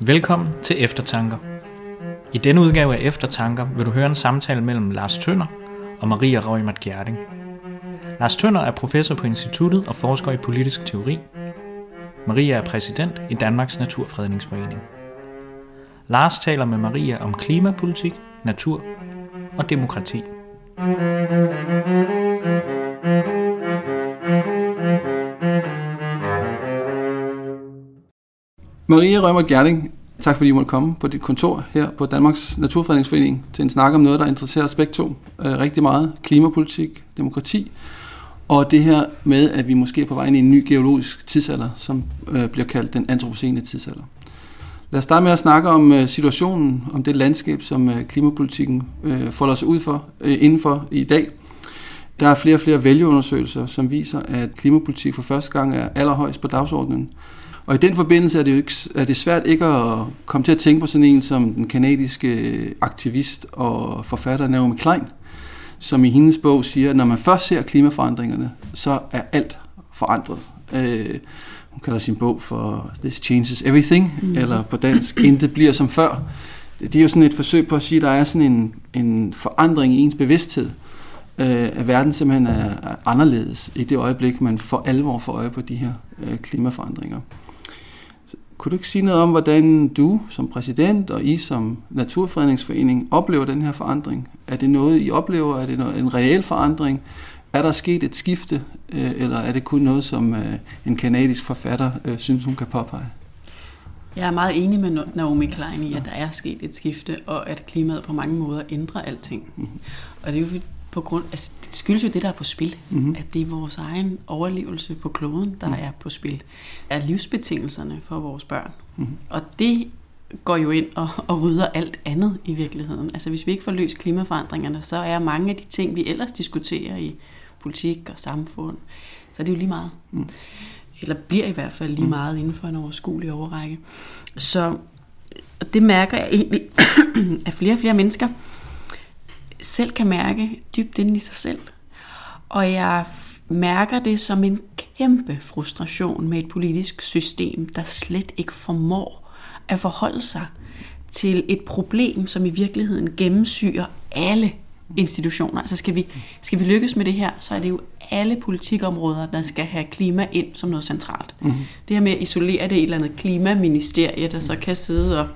Velkommen til Eftertanker. I denne udgave af Eftertanker vil du høre en samtale mellem Lars Tønder og Maria Røgmert Gjerding. Lars Tønder er professor på instituttet og forsker i politisk teori. Maria er præsident i Danmarks Naturfredningsforening. Lars taler med Maria om klimapolitik, natur og demokrati. Maria Rømer Gerling, tak fordi I måtte komme på dit kontor her på Danmarks Naturfredningsforening til en snak om noget, der interesserer os begge to øh, rigtig meget. Klimapolitik, demokrati og det her med, at vi måske er på vej ind i en ny geologisk tidsalder, som øh, bliver kaldt den antropocene tidsalder. Lad os starte med at snakke om øh, situationen, om det landskab, som øh, klimapolitikken øh, folder sig ud for øh, indenfor i dag. Der er flere og flere vælgeundersøgelser, som viser, at klimapolitik for første gang er allerhøjst på dagsordenen. Og i den forbindelse er det, jo ikke, er det svært ikke at komme til at tænke på sådan en som den kanadiske aktivist og forfatter Naomi Klein, som i hendes bog siger, at når man først ser klimaforandringerne, så er alt forandret. Øh, hun kalder sin bog for This Changes Everything, mm. eller på dansk, Intet bliver som før. Det er jo sådan et forsøg på at sige, at der er sådan en, en forandring i ens bevidsthed, øh, at verden simpelthen er, er anderledes i det øjeblik, man for alvor får øje på de her øh, klimaforandringer. Kunne du ikke sige noget om, hvordan du som præsident og I som Naturfredningsforening oplever den her forandring? Er det noget, I oplever? Er det en reel forandring? Er der sket et skifte, øh, eller er det kun noget, som øh, en kanadisk forfatter øh, synes, hun kan påpege? Jeg er meget enig med Naomi Klein i, at der er sket et skifte, og at klimaet på mange måder ændrer alting. Mm-hmm. Og det er jo på grund, altså det skyldes jo det, der er på spil. Mm-hmm. At det er vores egen overlevelse på kloden, der mm. er på spil. Er livsbetingelserne for vores børn. Mm-hmm. Og det går jo ind og, og rydder alt andet i virkeligheden. Altså hvis vi ikke får løst klimaforandringerne, så er mange af de ting, vi ellers diskuterer i politik og samfund, så er det jo lige meget. Mm. Eller bliver i hvert fald lige mm. meget inden for en overskuelig overrække. Så det mærker jeg egentlig, at flere og flere mennesker selv kan mærke dybt inde i sig selv. Og jeg mærker det som en kæmpe frustration med et politisk system, der slet ikke formår at forholde sig til et problem, som i virkeligheden gennemsyrer alle institutioner. Altså skal vi, skal vi lykkes med det her, så er det jo alle politikområder, der skal have klima ind som noget centralt. Mm-hmm. Det her med at isolere det i et eller andet klimaministerie, der så kan sidde og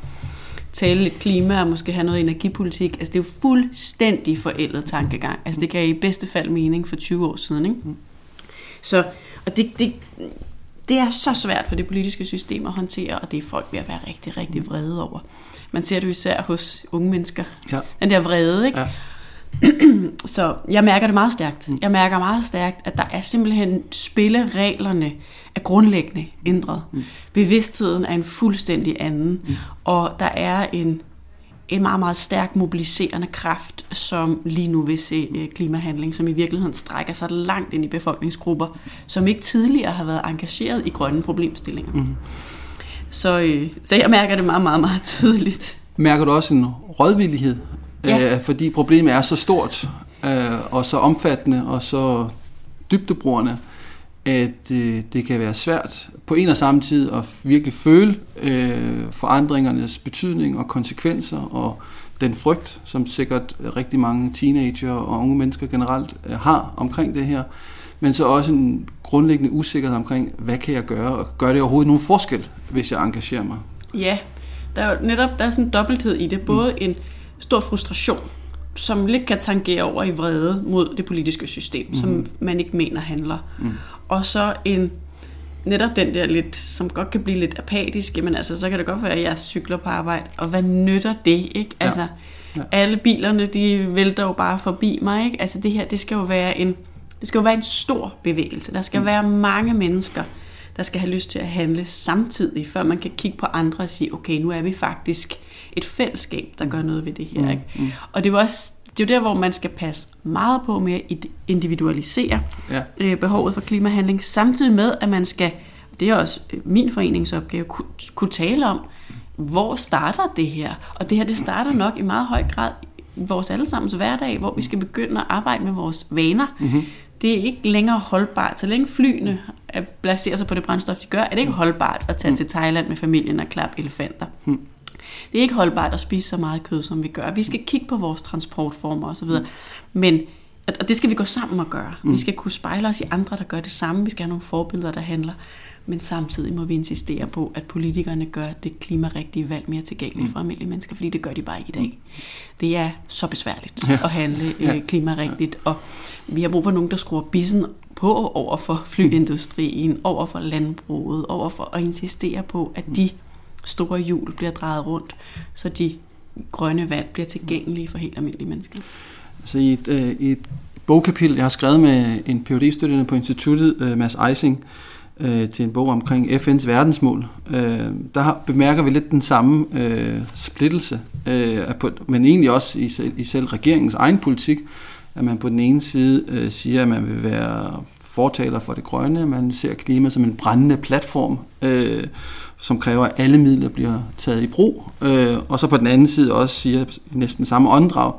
tale lidt klima og måske have noget energipolitik. Altså det er jo fuldstændig forældet tankegang. Altså det kan i bedste fald mening for 20 år siden. Ikke? Mm. Så, og det, det, det er så svært for det politiske system at håndtere, og det er folk ved at være rigtig, rigtig vrede over. Man ser det jo især hos unge mennesker. Ja. Den der vrede, ikke? Ja. så jeg mærker det meget stærkt. Mm. Jeg mærker meget stærkt, at der er simpelthen spillereglerne er grundlæggende ændret. Mm. Bevidstheden er en fuldstændig anden, mm. og der er en, en meget, meget stærk mobiliserende kraft, som lige nu vil se øh, klimahandling, som i virkeligheden strækker sig langt ind i befolkningsgrupper, som ikke tidligere har været engageret i grønne problemstillinger. Mm. Så, øh, så jeg mærker det meget, meget, meget tydeligt. Mærker du også en rådvillighed ja. øh, fordi problemet er så stort øh, og så omfattende og så dybdebrugende, at øh, det kan være svært på en og samme tid at virkelig føle øh, forandringernes betydning og konsekvenser og den frygt, som sikkert rigtig mange teenager og unge mennesker generelt øh, har omkring det her, men så også en grundlæggende usikkerhed omkring, hvad kan jeg gøre, og gør det overhovedet nogen forskel, hvis jeg engagerer mig? Ja, der er jo netop der er sådan en dobbelthed i det. Både mm. en stor frustration, som lidt kan tangere over i vrede mod det politiske system, mm. som mhm. man ikke mener handler. Mm. Og så en netop den der lidt, som godt kan blive lidt apatisk, men altså, så kan det godt være, at jeg cykler på arbejde, og hvad nytter det, ikke? Altså, ja. Ja. alle bilerne, de vælter jo bare forbi mig, ikke? Altså, det her, det skal jo være en, det skal jo være en stor bevægelse. Der skal mm. være mange mennesker, der skal have lyst til at handle samtidig, før man kan kigge på andre og sige, okay, nu er vi faktisk et fællesskab, der gør noget ved det her. Mm, ikke? Mm. Og det er også det er jo der, hvor man skal passe meget på med at individualisere ja. øh, behovet for klimahandling, samtidig med, at man skal, det er også øh, min foreningsopgave, kunne, kunne tale om, hvor starter det her? Og det her, det starter nok i meget høj grad i vores allesammens hverdag, hvor vi skal begynde at arbejde med vores vaner. Mm-hmm. det er ikke længere holdbart. Så længe flyene placerer sig på det brændstof, de gør, er det ikke holdbart at tage mm. til Thailand med familien og klappe elefanter. Mm. Det er ikke holdbart at spise så meget kød, som vi gør. Vi skal kigge på vores transportformer osv. Mm. Men og det skal vi gå sammen og gøre. Mm. Vi skal kunne spejle os i andre, der gør det samme. Vi skal have nogle forbilleder, der handler. Men samtidig må vi insistere på, at politikerne gør det klimarigtige valg mere tilgængeligt mm. for almindelige mennesker, fordi det gør de bare ikke i dag. Mm. Det er så besværligt ja. at handle øh, ja. klimarigtigt, og vi har brug for nogen, der skruer bissen på over for flyindustrien, over for landbruget, over for at insistere på, at de store hjul bliver drejet rundt, så de grønne vand bliver tilgængelige for helt almindelige mennesker. Så i et, øh, i et bogkapitel, jeg har skrevet med en phd studerende på instituttet, øh, Mads Eising, øh, til en bog omkring FN's verdensmål, øh, der har, bemærker vi lidt den samme øh, splittelse, øh, på, men egentlig også i i selv regeringens egen politik, at man på den ene side øh, siger, at man vil være fortaler for det grønne, man ser klima som en brændende platform, øh, som kræver, at alle midler bliver taget i brug, øh, og så på den anden side også siger næsten samme åndedrag,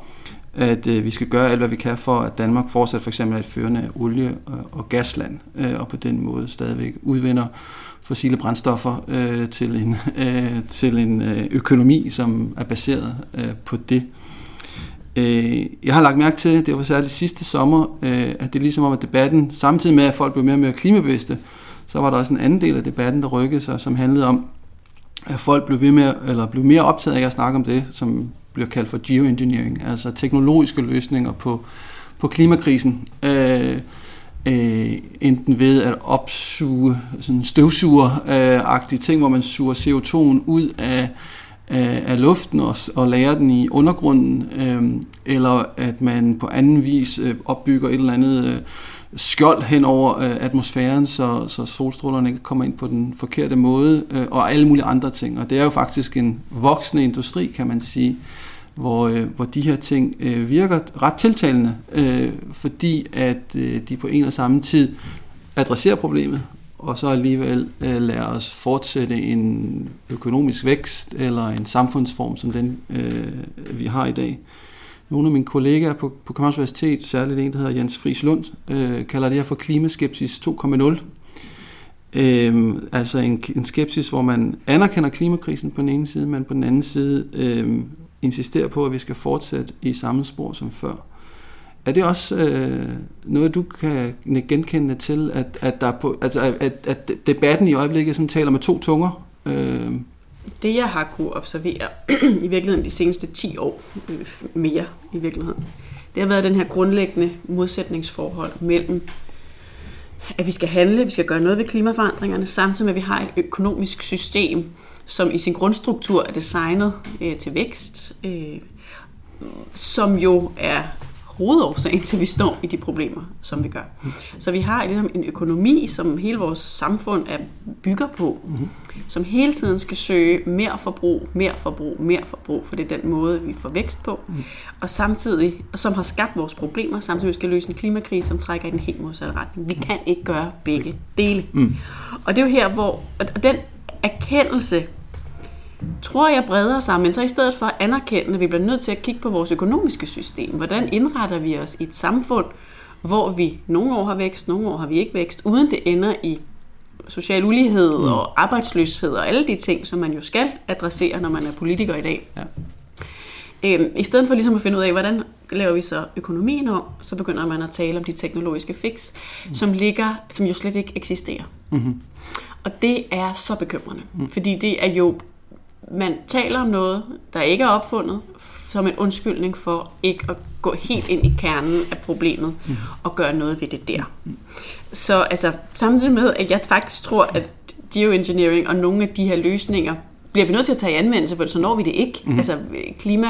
at øh, vi skal gøre alt, hvad vi kan for, at Danmark fortsat for eksempel er et førende olie- og gasland, øh, og på den måde stadigvæk udvinder fossile brændstoffer øh, til en, øh, til en øh, økonomi, som er baseret øh, på det. Øh, jeg har lagt mærke til, det var særligt sidste sommer, øh, at det er ligesom om, at debatten, samtidig med at folk blev mere og mere klimabevidste, så var der også en anden del af debatten, der rykkede sig, som handlede om, at folk blev, ved med, eller blev mere optaget af at snakke om det, som bliver kaldt for geoengineering, altså teknologiske løsninger på, på klimakrisen. Øh, øh, enten ved at opsuge sådan støvsuger-agtige øh, ting, hvor man suger CO2'en ud af, af, af luften og, og lærer den i undergrunden, øh, eller at man på anden vis øh, opbygger et eller andet øh, skjold hen over øh, atmosfæren, så, så solstrålerne ikke kommer ind på den forkerte måde, øh, og alle mulige andre ting. Og det er jo faktisk en voksende industri, kan man sige, hvor, øh, hvor de her ting øh, virker ret tiltalende, øh, fordi at øh, de på en og samme tid adresserer problemet, og så alligevel øh, lade os fortsætte en økonomisk vækst eller en samfundsform, som den øh, vi har i dag. Nogle af mine kollegaer på, på Københavns Universitet, særligt en, der hedder Jens Friis Lund, øh, kalder det her for klimaskepsis 2.0. Øh, altså en, en skepsis, hvor man anerkender klimakrisen på den ene side, men på den anden side øh, insisterer på, at vi skal fortsætte i samme spor som før. Er det også øh, noget, du kan genkende til, at, at, der på, altså, at, at debatten i øjeblikket sådan taler med to tunger? Øh. Det, jeg har kunne observere i virkeligheden de seneste 10 år, øh, mere i virkeligheden, det har været den her grundlæggende modsætningsforhold mellem, at vi skal handle, vi skal gøre noget ved klimaforandringerne, samtidig med, at vi har et økonomisk system, som i sin grundstruktur er designet øh, til vækst, øh, som jo er hovedårsagen til, at vi står i de problemer, som vi gør. Så vi har ligesom en økonomi, som hele vores samfund er bygger på, mm-hmm. som hele tiden skal søge mere forbrug, mere forbrug, mere forbrug, for det er den måde, vi får vækst på. Mm. Og samtidig, som har skabt vores problemer, samtidig skal vi løse en klimakrise, som trækker i den helt modsatte retning. Vi kan ikke gøre begge dele. Mm. Og det er jo her, hvor og den erkendelse tror jeg breder sig, men så i stedet for at anerkende, at vi bliver nødt til at kigge på vores økonomiske system. Hvordan indretter vi os i et samfund, hvor vi nogle år har vækst, nogle år har vi ikke vækst, uden det ender i social ulighed mm. og arbejdsløshed og alle de ting, som man jo skal adressere, når man er politiker i dag. Ja. Øhm, I stedet for ligesom at finde ud af, hvordan laver vi så økonomien om, så begynder man at tale om de teknologiske fix, mm. som ligger, som jo slet ikke eksisterer. Mm-hmm. Og det er så bekymrende, mm. fordi det er jo man taler om noget, der ikke er opfundet, som en undskyldning for ikke at gå helt ind i kernen af problemet mm. og gøre noget ved det der. Mm. Så altså, samtidig med, at jeg faktisk tror, at geoengineering og nogle af de her løsninger bliver vi nødt til at tage i anvendelse, for så når vi det ikke. Mm. Altså klima,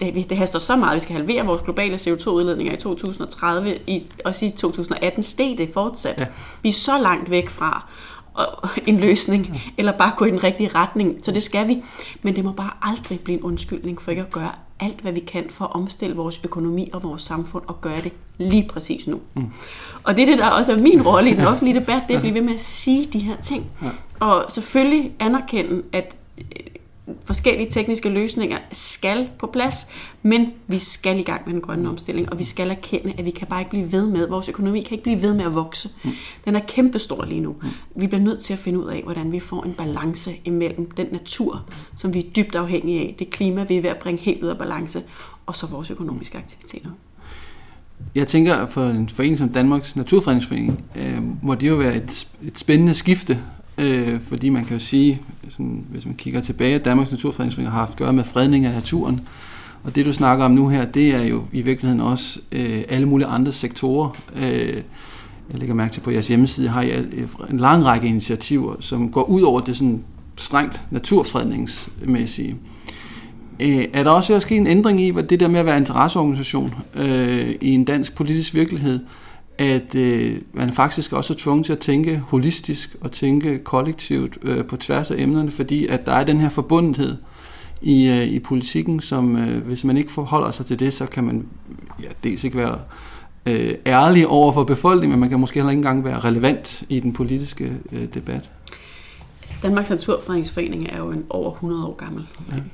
det, det haster så meget, vi skal halvere vores globale CO2-udledninger i 2030, i, også i 2018 steg det fortsat. Ja. Vi er så langt væk fra en løsning, eller bare gå i den rigtige retning. Så det skal vi. Men det må bare aldrig blive en undskyldning for ikke at gøre alt, hvad vi kan for at omstille vores økonomi og vores samfund og gøre det lige præcis nu. Mm. Og det er det, der også er min rolle i den offentlige debat, det er at blive ved med at sige de her ting. Og selvfølgelig anerkende, at forskellige tekniske løsninger skal på plads, men vi skal i gang med den grønne omstilling, og vi skal erkende, at vi kan bare ikke blive ved med, vores økonomi kan ikke blive ved med at vokse. Mm. Den er kæmpestor lige nu. Mm. Vi bliver nødt til at finde ud af, hvordan vi får en balance imellem den natur, som vi er dybt afhængige af, det klima, vi er ved at bringe helt ud af balance, og så vores økonomiske aktiviteter. Jeg tænker, for en forening som Danmarks Naturfredningsforening, øh, må det jo være et, et spændende skifte, øh, fordi man kan jo sige, sådan, hvis man kigger tilbage, at Danmarks Naturfredningsforening har haft at gøre med fredning af naturen, og det du snakker om nu her, det er jo i virkeligheden også øh, alle mulige andre sektorer. Øh, jeg lægger mærke til på jeres hjemmeside, har I øh, en lang række initiativer, som går ud over det sådan strengt naturfredningsmæssige. Øh, er der også sket en ændring i, hvad det der med at være interesseorganisation øh, i en dansk politisk virkelighed, at øh, man faktisk også er tvunget til at tænke holistisk og tænke kollektivt øh, på tværs af emnerne, fordi at der er den her forbundethed i, øh, i politikken, som øh, hvis man ikke forholder sig til det, så kan man ja, dels ikke være øh, ærlig over for befolkningen, men man kan måske heller ikke engang være relevant i den politiske øh, debat. Altså, Danmarks Naturfredningsforening er jo en over 100 år gammel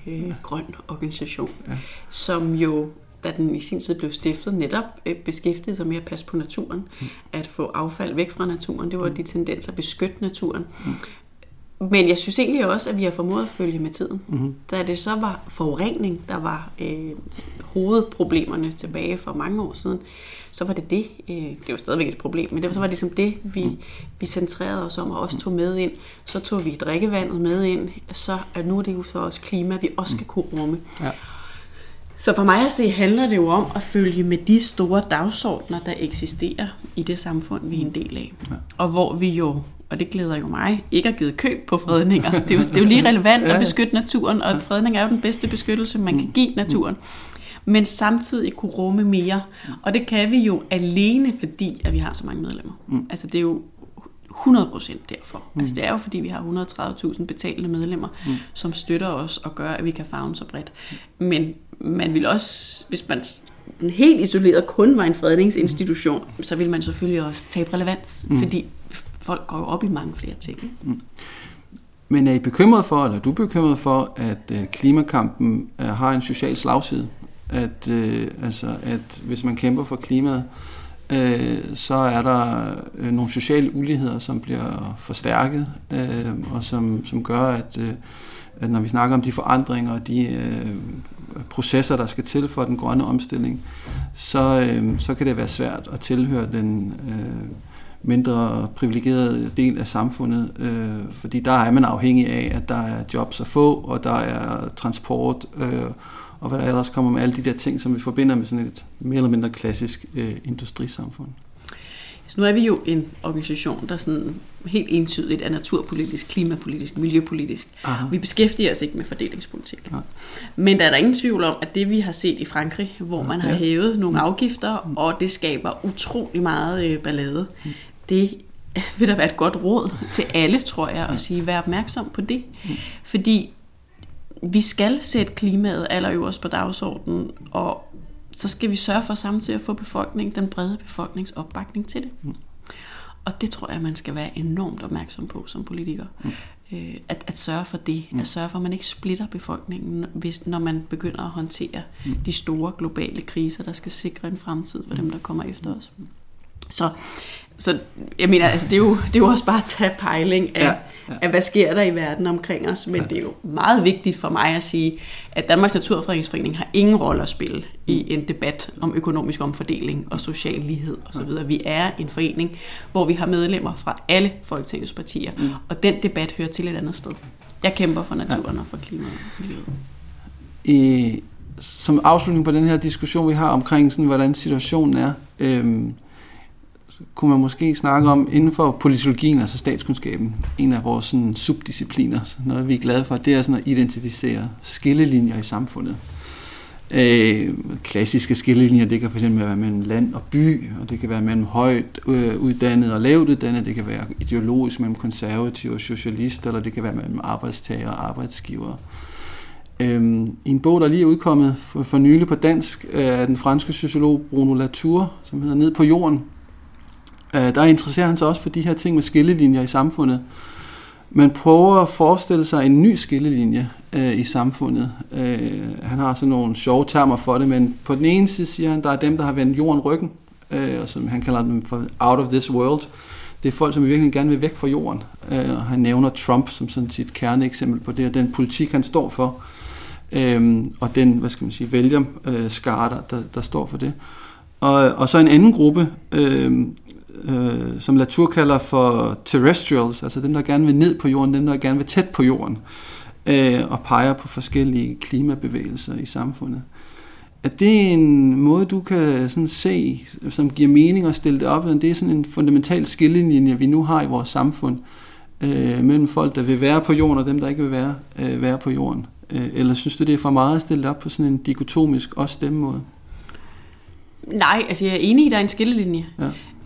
ja. øh, grøn organisation, ja. som jo da den i sin tid blev stiftet, netop øh, beskæftigede sig med at passe på naturen, mm. at få affald væk fra naturen. Det var mm. de tendenser at beskytte naturen. Mm. Men jeg synes egentlig også, at vi har formået at følge med tiden. Mm-hmm. Da det så var forurening, der var øh, hovedproblemerne tilbage for mange år siden, så var det det. Øh, det var stadigvæk et problem, men det, så var det ligesom det, vi, mm. vi centrerede os om og også tog med ind. Så tog vi drikkevandet med ind, så er nu er det jo så også klima, vi også skal kunne rumme. Ja. Så for mig at se, handler det jo om at følge med de store dagsordner, der eksisterer i det samfund, vi er en del af. Ja. Og hvor vi jo, og det glæder jo mig, ikke har givet køb på fredninger. Det er jo, det er jo lige relevant at beskytte naturen, og fredning er jo den bedste beskyttelse, man kan give naturen. Men samtidig kunne rumme mere. Og det kan vi jo alene, fordi at vi har så mange medlemmer. Mm. Altså det er jo 100% derfor. Mm. Altså det er jo fordi, vi har 130.000 betalende medlemmer, mm. som støtter os og gør, at vi kan fagne så bredt. Men man vil også, hvis man helt isoleret kun var en fredningsinstitution, mm. så vil man selvfølgelig også tabe relevans, mm. fordi folk går jo op i mange flere ting. Mm. Men er I bekymret for, eller er du bekymret for, at øh, klimakampen øh, har en social slagside? At, øh, altså, at hvis man kæmper for klimaet, øh, så er der øh, nogle sociale uligheder, som bliver forstærket, øh, og som, som gør, at, øh, at når vi snakker om de forandringer og de øh, processer, der skal til for den grønne omstilling, så, øh, så kan det være svært at tilhøre den øh, mindre privilegerede del af samfundet, øh, fordi der er man afhængig af, at der er jobs at få, og der er transport, øh, og hvad der ellers kommer med alle de der ting, som vi forbinder med sådan et mere eller mindre klassisk øh, industrisamfund. Så nu er vi jo en organisation, der sådan helt entydigt er naturpolitisk, klimapolitisk, miljøpolitisk. Aha. Vi beskæftiger os ikke med fordelingspolitik. Ja. Men der er der ingen tvivl om, at det vi har set i Frankrig, hvor man har ja. hævet nogle mm. afgifter, mm. og det skaber utrolig meget øh, ballade, mm. det vil der være et godt råd til alle, tror jeg, at sige, vær opmærksom på det. Fordi vi skal sætte klimaet allerøverst på dagsordenen, og så skal vi sørge for samtidig at få befolkningen, den brede befolknings opbakning til det. Mm. Og det tror jeg, man skal være enormt opmærksom på som politiker. Mm. Øh, at, at sørge for det. Mm. At sørge for, at man ikke splitter befolkningen, hvis, når man begynder at håndtere mm. de store globale kriser, der skal sikre en fremtid for mm. dem, der kommer efter os. Så, så jeg mener, altså, det, er jo, det er jo også bare at tage pejling af, ja ja. af, hvad sker der i verden omkring os. Men ja. det er jo meget vigtigt for mig at sige, at Danmarks Naturfredningsforening har ingen rolle at spille i mm. en debat om økonomisk omfordeling og social lighed osv. Ja. Vi er en forening, hvor vi har medlemmer fra alle Folketingets partier, mm. og den debat hører til et andet sted. Jeg kæmper for naturen ja. og for klimaet og miljøet. I, som afslutning på den her diskussion, vi har omkring, sådan, hvordan situationen er, øhm, kunne man måske snakke om inden for politologien, altså statskundskaben, en af vores sådan, subdiscipliner, noget vi er glade for, det er sådan at identificere skillelinjer i samfundet. Øh, klassiske skillelinjer, det kan fx være mellem land og by, og det kan være mellem højt øh, uddannet og lavt uddannet, det kan være ideologisk mellem konservative og socialister, eller det kan være mellem arbejdstager og arbejdsgivere. Øh, I en bog, der lige er udkommet for, for nylig på dansk, øh, af den franske sociolog Bruno Latour, som hedder Ned på jorden, Øh, der interesserer han sig også for de her ting med skillelinjer i samfundet. man prøver at forestille sig en ny skillelinje øh, i samfundet. Øh, han har sådan nogle sjove termer for det, men på den ene side siger han, der er dem, der har vendt jorden ryggen, øh, og som han kalder dem for out of this world. Det er folk, som virkelig gerne vil væk fra jorden. Øh, og han nævner Trump som sådan sit kerneeksempel på det, og den politik, han står for. Øh, og den, hvad skal man sige, vælger øh, skar, der, der står for det. Og, og så en anden gruppe, øh, øh, som Latour kalder for terrestrials, altså dem, der gerne vil ned på jorden, dem, der gerne vil tæt på jorden, øh, og peger på forskellige klimabevægelser i samfundet. Er det en måde, du kan sådan se, som giver mening at stille det op? Det er sådan en fundamental skillelinje, vi nu har i vores samfund, øh, mellem folk, der vil være på jorden, og dem, der ikke vil være, øh, være på jorden. Øh, eller synes du, det er for meget at stille det op på sådan en dikotomisk også stemmemåde? Nej, altså jeg er enig i, at der er en skillelinje.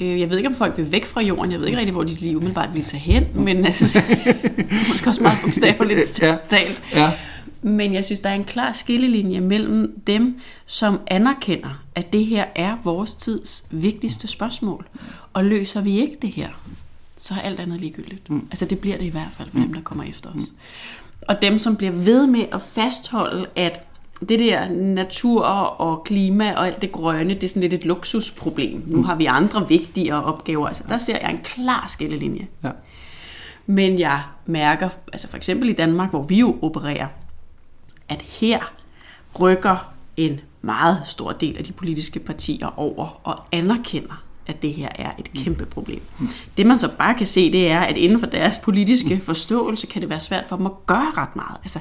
Øh, Jeg ved ikke, om folk vil væk fra jorden. Jeg ved ikke rigtig, hvor de lige umiddelbart vil tage hen, men altså, så, måske også meget bogstaveligt Ja. talt. Ja, Men jeg synes, der er en klar skillelinje mellem dem, som anerkender, at det her er vores tids vigtigste spørgsmål. Og løser vi ikke det her, så er alt andet ligegyldigt. Mm. Altså det bliver det i hvert fald for mm. dem, der kommer efter os. Og dem, som bliver ved med at fastholde, at det der natur og klima og alt det grønne, det er sådan lidt et luksusproblem. Nu har vi andre vigtigere opgaver. Altså der ser jeg en klar skillelinje. ja. Men jeg mærker, altså for eksempel i Danmark, hvor vi jo opererer, at her rykker en meget stor del af de politiske partier over og anerkender, at det her er et kæmpe problem. Det man så bare kan se, det er, at inden for deres politiske forståelse, kan det være svært for dem at gøre ret meget. Altså,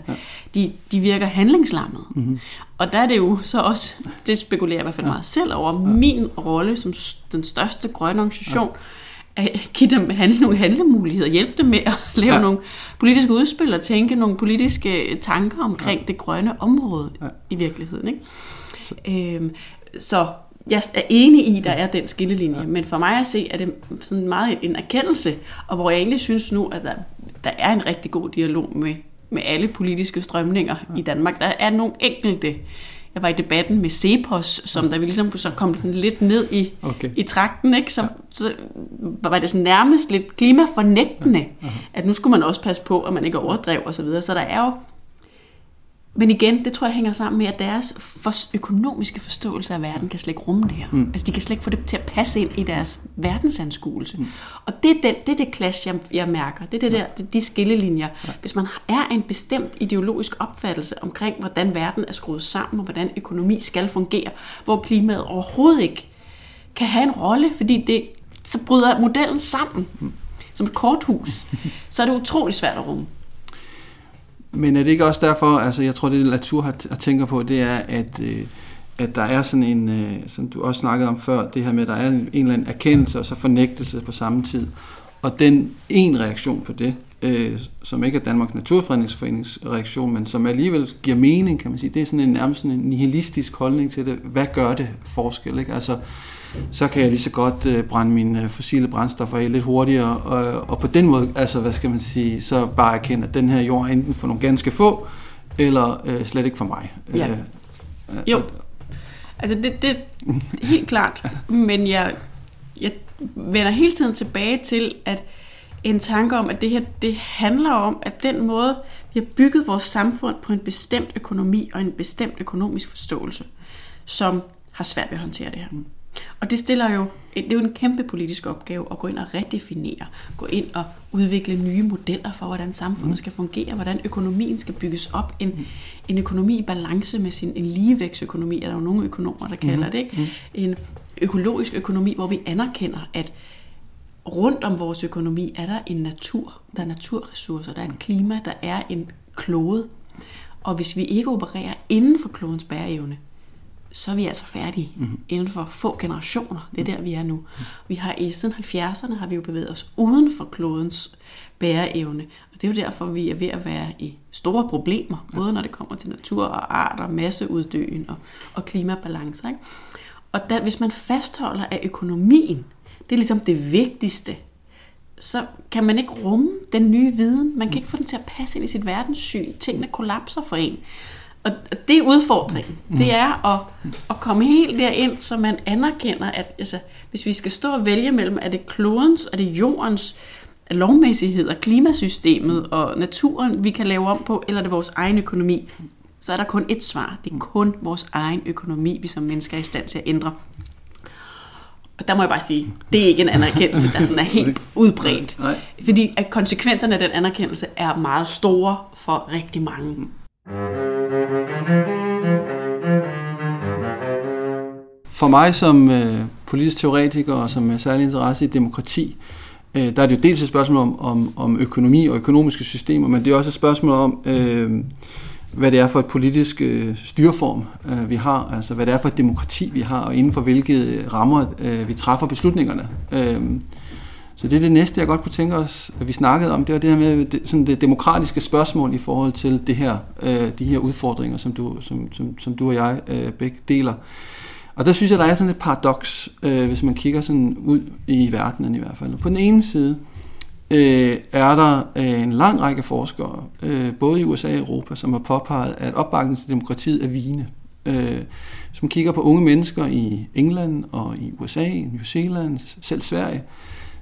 de, de virker handlingslammede. Mm-hmm. Og der er det jo så også, det spekulerer jeg i hvert fald meget selv over, min rolle som den største grønne organisation, at give dem handle, nogle handlemuligheder, hjælpe dem med at lave Ja. ja. nogle politiske udspil og tænke nogle politiske tanker omkring ja. det grønne område Ja. ja. i virkeligheden. Ikke? Så. Øhm, så jeg er enig i, at der er den skillelinje, ja. men for mig at se, er det sådan meget en erkendelse, og hvor jeg egentlig synes nu, at der, der er en rigtig god dialog med, med alle politiske strømninger ja. i Danmark. Der er nogle enkelte. Jeg var i debatten med Cepos, som der vi ligesom så kom den lidt ned i, Okay. i trakten, ikke? Så, så var det sådan nærmest lidt klimafornægtende, at nu skulle man også passe på, at man ikke overdrev og så videre. Så der er jo men igen, det tror jeg hænger sammen med, at deres for, økonomiske forståelse af verden kan slet ikke rumme det her. Mm. Altså, de kan slet ikke få det til at passe ind i deres verdensanskuelse. Mm. Og det er, den, det er det clash, jeg, jeg mærker. Det er det der, det, de skillelinjer. Ja. Hvis man er en bestemt ideologisk opfattelse omkring, hvordan verden er skruet sammen, og hvordan økonomi skal fungere, hvor klimaet overhovedet ikke kan have en rolle, fordi det, så bryder modellen sammen som et korthus, så er det utrolig svært at rumme. Men er det ikke også derfor, altså jeg tror, det Latour har, har tænker på, det er, at, øh, at der er sådan en, øh, som du også snakkede om før, det her med, at der er en, en eller anden erkendelse og så fornægtelse på samme tid. Og den en reaktion på det, øh, som ikke er Danmarks Naturfredningsforenings reaktion, men som alligevel giver mening, kan man sige, det er sådan en nærmest sådan en nihilistisk holdning til det. Hvad gør det forskel? Ikke? Altså, så kan jeg lige så godt øh, brænde mine øh, fossile brændstoffer af lidt hurtigere, og, og på den måde, altså hvad skal man sige, så bare erkende, at den her jord er enten for nogle ganske få, eller øh, slet ikke for mig. Ja. Øh, Jo, altså det, det er helt klart, men jeg, jeg vender hele tiden tilbage til, at en tanke om, at det her det handler om, at den måde, vi har bygget vores samfund på en bestemt økonomi og en bestemt økonomisk forståelse, som har svært ved at håndtere det her. Og det stiller jo, det er jo en kæmpe politisk opgave at gå ind og redefinere, gå ind og udvikle nye modeller for, hvordan samfundet skal fungere, hvordan økonomien skal bygges op. En, en økonomi i balance med sin en ligevægtsøkonomi, er der jo nogle økonomer, der kalder det. Ikke? En økologisk økonomi, hvor vi anerkender, at rundt om vores økonomi er der en natur, der er naturressourcer, der er et klima, der er en klode. Og hvis vi ikke opererer inden for klodens bæreevne, så er vi altså færdige mm-hmm. inden for få generationer. Det er der, vi er nu. Vi har i siden 70'erne har vi jo bevæget os uden for klodens bæreevne. Og det er jo derfor, vi er ved at være i store problemer, både når det kommer til natur og arter, masseuddøen og, og klimabalancer. Ikke? Og der, hvis man fastholder, at økonomien, det er ligesom det vigtigste, så kan man ikke rumme den nye viden. Man kan ikke få den til at passe ind i sit verdenssyn. Tingene kollapser for en. Og det er udfordringen. Det er at, at komme helt derind, så man anerkender, at altså, hvis vi skal stå og vælge mellem, er det klodens, er det jordens lovmæssigheder, klimasystemet og naturen, vi kan lave om på, eller er det vores egen økonomi, så er der kun et svar. Det er kun vores egen økonomi, vi som mennesker er i stand til at ændre. Og der må jeg bare sige, det er ikke en anerkendelse, der sådan er helt udbredt. Nej. Fordi at konsekvenserne af den anerkendelse er meget store for rigtig mange. For mig som øh, politisk teoretiker og som er særlig interesse i demokrati, øh, der er det jo dels et spørgsmål om, om, om økonomi og økonomiske systemer, men det er også et spørgsmål om, øh, hvad det er for et politisk øh, styreform, øh, vi har, altså hvad det er for et demokrati, vi har, og inden for hvilke rammer øh, vi træffer beslutningerne. Øh, så det er det næste, jeg godt kunne tænke os, at vi snakkede om, det var det her med det, sådan det demokratiske spørgsmål i forhold til det her, øh, de her udfordringer, som du, som, som, som du og jeg øh, begge deler. Og der synes jeg, der er sådan et paradoks, øh, hvis man kigger sådan ud i verdenen i hvert fald. På den ene side øh, er der øh, en lang række forskere, øh, både i USA og Europa, som har påpeget, at opbakningen til demokratiet er vigende. Øh, som kigger på unge mennesker i England og i USA, New Zealand, selv Sverige,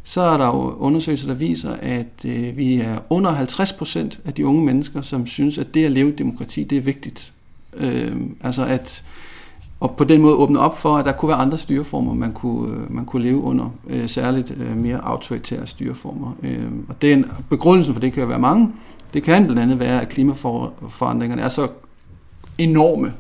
så er der jo undersøgelser, der viser, at øh, vi er under 50 procent af de unge mennesker, som synes, at det at leve i demokrati, det er vigtigt. Øh, altså at og på den måde åbne op for, at der kunne være andre styreformer, man kunne, øh, man kunne leve under, øh, særligt øh, mere autoritære styreformer. Øh, og den begrundelsen for det kan jo være mange. Det kan blandt andet være, at klimaforandringerne er så enorme,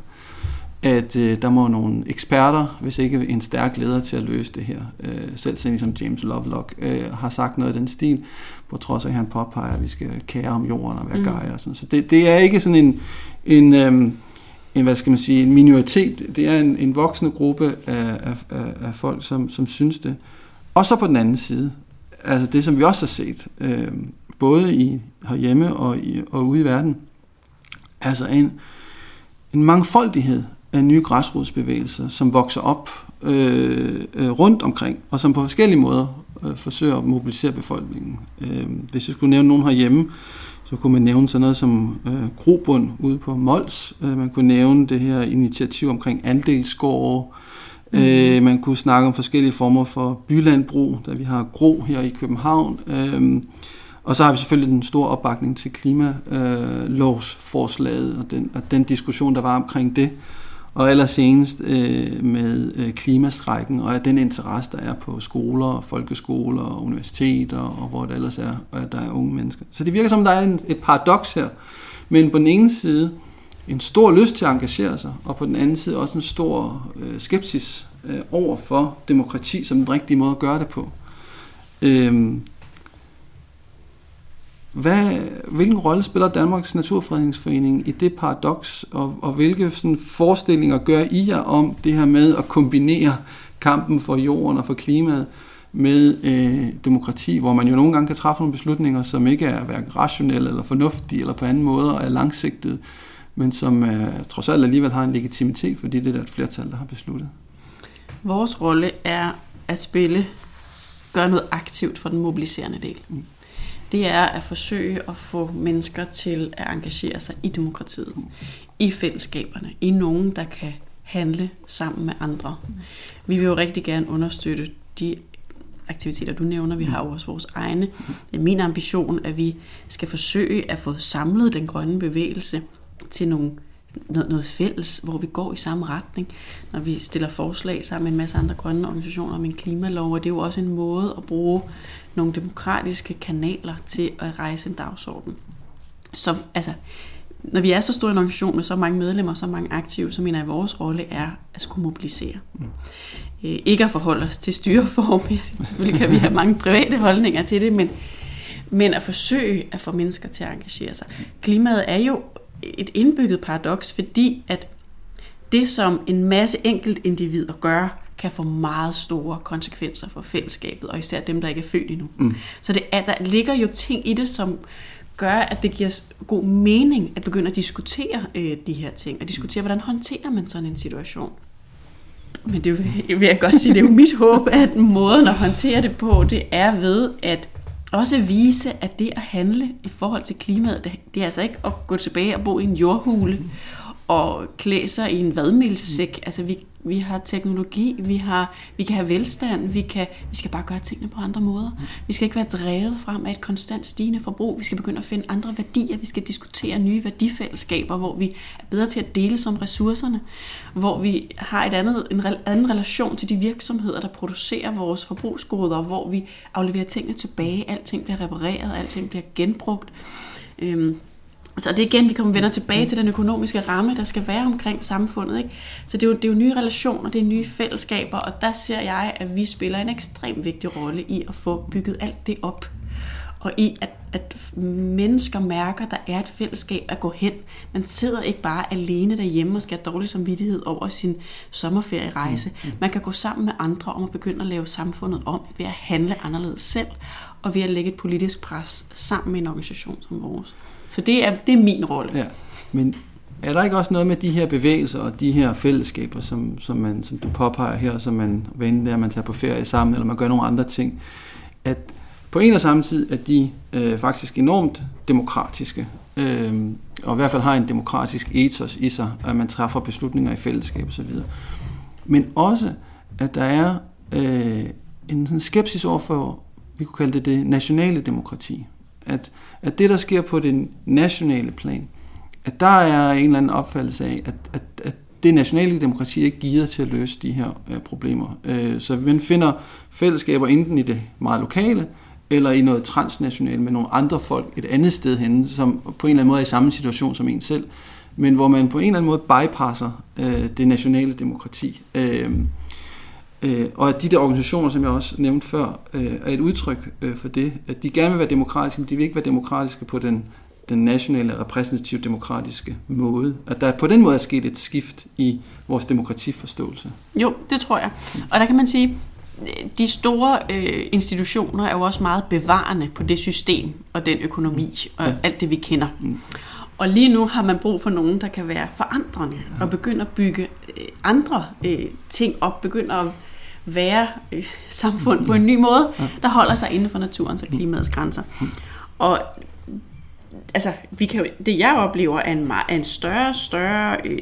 at øh, der må nogle eksperter, hvis ikke en stærk leder til at løse det her. Øh, selv som James Lovelock øh, har sagt noget af den stil, på trods af at han påpeger, at vi skal kære om jorden og være mm. gejer. Og sådan. Så det, det er ikke sådan en, en, øh, en, hvad skal man sige, en minoritet. Det er en, en voksende gruppe af, af, af, af folk, som, som synes det. Og så på den anden side, altså det, som vi også har set, øh, både i herhjemme og, i, og ude i verden, altså en, en mangfoldighed af nye græsrodsbevægelser, som vokser op øh, øh, rundt omkring, og som på forskellige måder øh, forsøger at mobilisere befolkningen. Øh, hvis jeg skulle nævne nogen herhjemme, så kunne man nævne sådan noget som øh, grobund ude på Mols. Øh, man kunne nævne det her initiativ omkring andelsgårde. Mm. Øh, man kunne snakke om forskellige former for bylandbrug, da vi har Gro her i København. Øh, og så har vi selvfølgelig den store opbakning til klimalovsforslaget og den, og den diskussion, der var omkring det og allersenest øh, med øh, klimastrækken og den interesse, der er på skoler, folkeskoler og universiteter og hvor det ellers er, og der er unge mennesker. Så det virker som, der er en, et paradoks her. Men på den ene side en stor lyst til at engagere sig, og på den anden side også en stor øh, skepsis øh, over for demokrati som den rigtige måde at gøre det på. Øh, hvad, hvilken rolle spiller Danmarks Naturfredningsforening i det paradoks, og, og hvilke sådan, forestillinger gør I jer om det her med at kombinere kampen for jorden og for klimaet med øh, demokrati, hvor man jo nogle gange kan træffe nogle beslutninger, som ikke er hverken rationelle eller fornuftige eller på anden måde og er langsigtede, men som øh, trods alt alligevel har en legitimitet, fordi det er et flertal, der har besluttet. Vores rolle er at spille, gøre noget aktivt for den mobiliserende del. Mm det er at forsøge at få mennesker til at engagere sig i demokratiet, i fællesskaberne, i nogen, der kan handle sammen med andre. Vi vil jo rigtig gerne understøtte de aktiviteter, du nævner. Vi har jo også vores egne. Det er min ambition, at vi skal forsøge at få samlet den grønne bevægelse til nogle noget, noget fælles, hvor vi går i samme retning, når vi stiller forslag sammen med en masse andre grønne organisationer om en klimalov, og det er jo også en måde at bruge nogle demokratiske kanaler til at rejse en dagsorden. Så altså, når vi er så stor en organisation med så mange medlemmer, så mange aktive, så mener jeg, at vores rolle er at skulle mobilisere. Mm. Øh, ikke at forholde os til styreform. Selvfølgelig kan vi have mange private holdninger til det, men, men at forsøge at få mennesker til at engagere sig. Klimaet er jo et indbygget paradoks, fordi at det, som en masse enkelt individer gør, kan få meget store konsekvenser for fællesskabet, og især dem, der ikke er født endnu. Mm. Så det er, der ligger jo ting i det, som gør, at det giver god mening at begynde at diskutere øh, de her ting, og diskutere, hvordan håndterer man sådan en situation. Men det vil jeg godt sige, det er jo mit håb, at måden at håndtere det på, det er ved at også vise, at det at handle i forhold til klimaet, det, det er altså ikke at gå tilbage og bo i en jordhule og klæde sig i en vadmelsæk. Altså vi, vi har teknologi, vi, har, vi kan have velstand, vi, kan, vi skal bare gøre tingene på andre måder. Vi skal ikke være drevet frem af et konstant stigende forbrug. Vi skal begynde at finde andre værdier. Vi skal diskutere nye værdifællesskaber, hvor vi er bedre til at dele som ressourcerne. Hvor vi har et andet, en anden relation til de virksomheder, der producerer vores forbrugsgoder, hvor vi afleverer tingene tilbage. Alting bliver repareret, alting bliver genbrugt. Øhm, så det er igen, vi kommer vender tilbage til den økonomiske ramme, der skal være omkring samfundet. Ikke? Så det er, jo, det er jo nye relationer, det er nye fællesskaber, og der ser jeg, at vi spiller en ekstremt vigtig rolle i at få bygget alt det op. Og i, at, at mennesker mærker, at der er et fællesskab at gå hen. Man sidder ikke bare alene derhjemme og skal have dårlig samvittighed over sin sommerferierejse. Mm, mm. Man kan gå sammen med andre om at begynde at lave samfundet om ved at handle anderledes selv, og ved at lægge et politisk pres sammen med en organisation som vores. Så det er, det er min rolle. Ja. Men er der ikke også noget med de her bevægelser og de her fællesskaber, som, som, man, som du påpeger her, som man vender der, man tager på ferie sammen, eller man gør nogle andre ting, at på en og samme tid er de øh, faktisk enormt demokratiske, øh, og i hvert fald har en demokratisk ethos i sig, at man træffer beslutninger i fællesskab osv. Men også, at der er øh, en sådan skepsis over for, vi kunne kalde det det nationale demokrati, at, at det, der sker på det nationale plan, at der er en eller anden opfattelse af, at, at, at det nationale demokrati er ikke givet til at løse de her øh, problemer. Øh, så man finder fællesskaber enten i det meget lokale, eller i noget transnationalt med nogle andre folk et andet sted henne, som på en eller anden måde er i samme situation som en selv, men hvor man på en eller anden måde bypasser øh, det nationale demokrati. Øh, Øh, og at de der organisationer, som jeg også nævnte før, øh, er et udtryk øh, for det, at de gerne vil være demokratiske, men de vil ikke være demokratiske på den, den nationale, repræsentative demokratiske måde. At der på den måde er sket et skift i vores demokratiforståelse. Jo, det tror jeg. Og der kan man sige, de store øh, institutioner er jo også meget bevarende på det system og den økonomi og ja. alt det, vi kender. Mm. Og lige nu har man brug for nogen, der kan være forandrende ja. og begynde at bygge øh, andre øh, ting op, begynde at være øh, samfund på en ny måde, der holder sig inden for naturens og klimaets grænser. Og altså, vi kan jo, det jeg oplever er en, er en større større øh,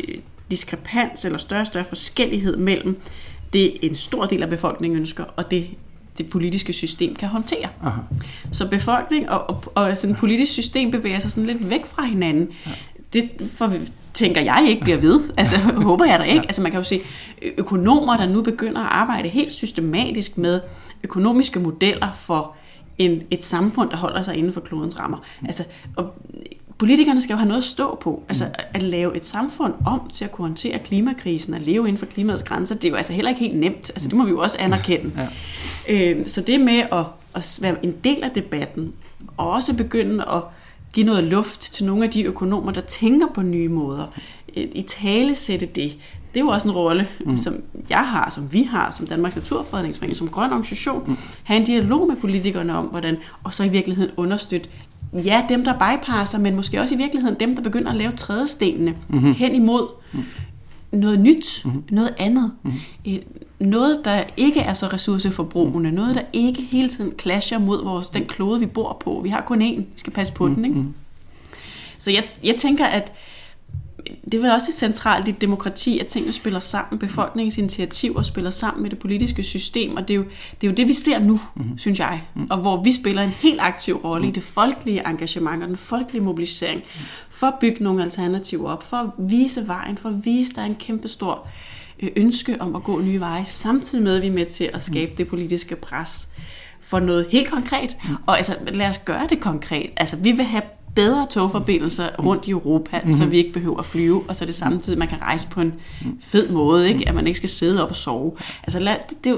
diskrepans eller større større forskellighed mellem det en stor del af befolkningen ønsker, og det det politiske system kan håndtere. Aha. Så befolkning og, og, og sådan politisk system bevæger sig sådan lidt væk fra hinanden. Ja. Det for, tænker jeg ikke bliver ved. Altså, håber jeg da ikke. Altså, man kan jo se økonomer, der nu begynder at arbejde helt systematisk med økonomiske modeller for en, et samfund, der holder sig inden for klodens rammer. Altså, og politikerne skal jo have noget at stå på. Altså at lave et samfund om til at kunne håndtere klimakrisen og leve inden for klimaets grænser, det er jo altså heller ikke helt nemt. Altså det må vi jo også anerkende. Ja. Øh, så det med at, at være en del af debatten, og også begynde at give noget luft til nogle af de økonomer, der tænker på nye måder, i tale sætte det, det er jo også en rolle, mm. som jeg har, som vi har, som Danmarks Naturfredningsforening, som grøn organisation, mm. have en dialog med politikerne om, hvordan, og så i virkeligheden understøtte, ja, dem der bypasser, men måske også i virkeligheden dem, der begynder at lave trædestenene mm-hmm. hen imod mm. noget nyt, mm-hmm. noget andet. Mm-hmm. Noget, der ikke er så ressourceforbrugende, noget, der ikke hele tiden clasher mod vores, den klode, vi bor på. Vi har kun én, vi skal passe på mm-hmm. den. Ikke? Så jeg, jeg tænker, at det er vel også centralt i demokrati, at tingene spiller sammen, befolkningens initiativer spiller sammen med det politiske system, og det er jo det, er jo det vi ser nu, mm-hmm. synes jeg, og hvor vi spiller en helt aktiv rolle mm. i det folkelige engagement og den folkelige mobilisering, for at bygge nogle alternativer op, for at vise vejen, for at vise, at der er en kæmpe stor øh, ønske om at gå nye veje, samtidig med, at vi er med til at skabe det politiske pres for noget helt konkret. Og altså, lad os gøre det konkret. Altså, vi vil have bedre togforbindelser rundt i Europa, mm-hmm. så vi ikke behøver at flyve, og så det samtidig, man kan rejse på en fed måde, ikke? at man ikke skal sidde op og sove. Altså, lad, det, det, er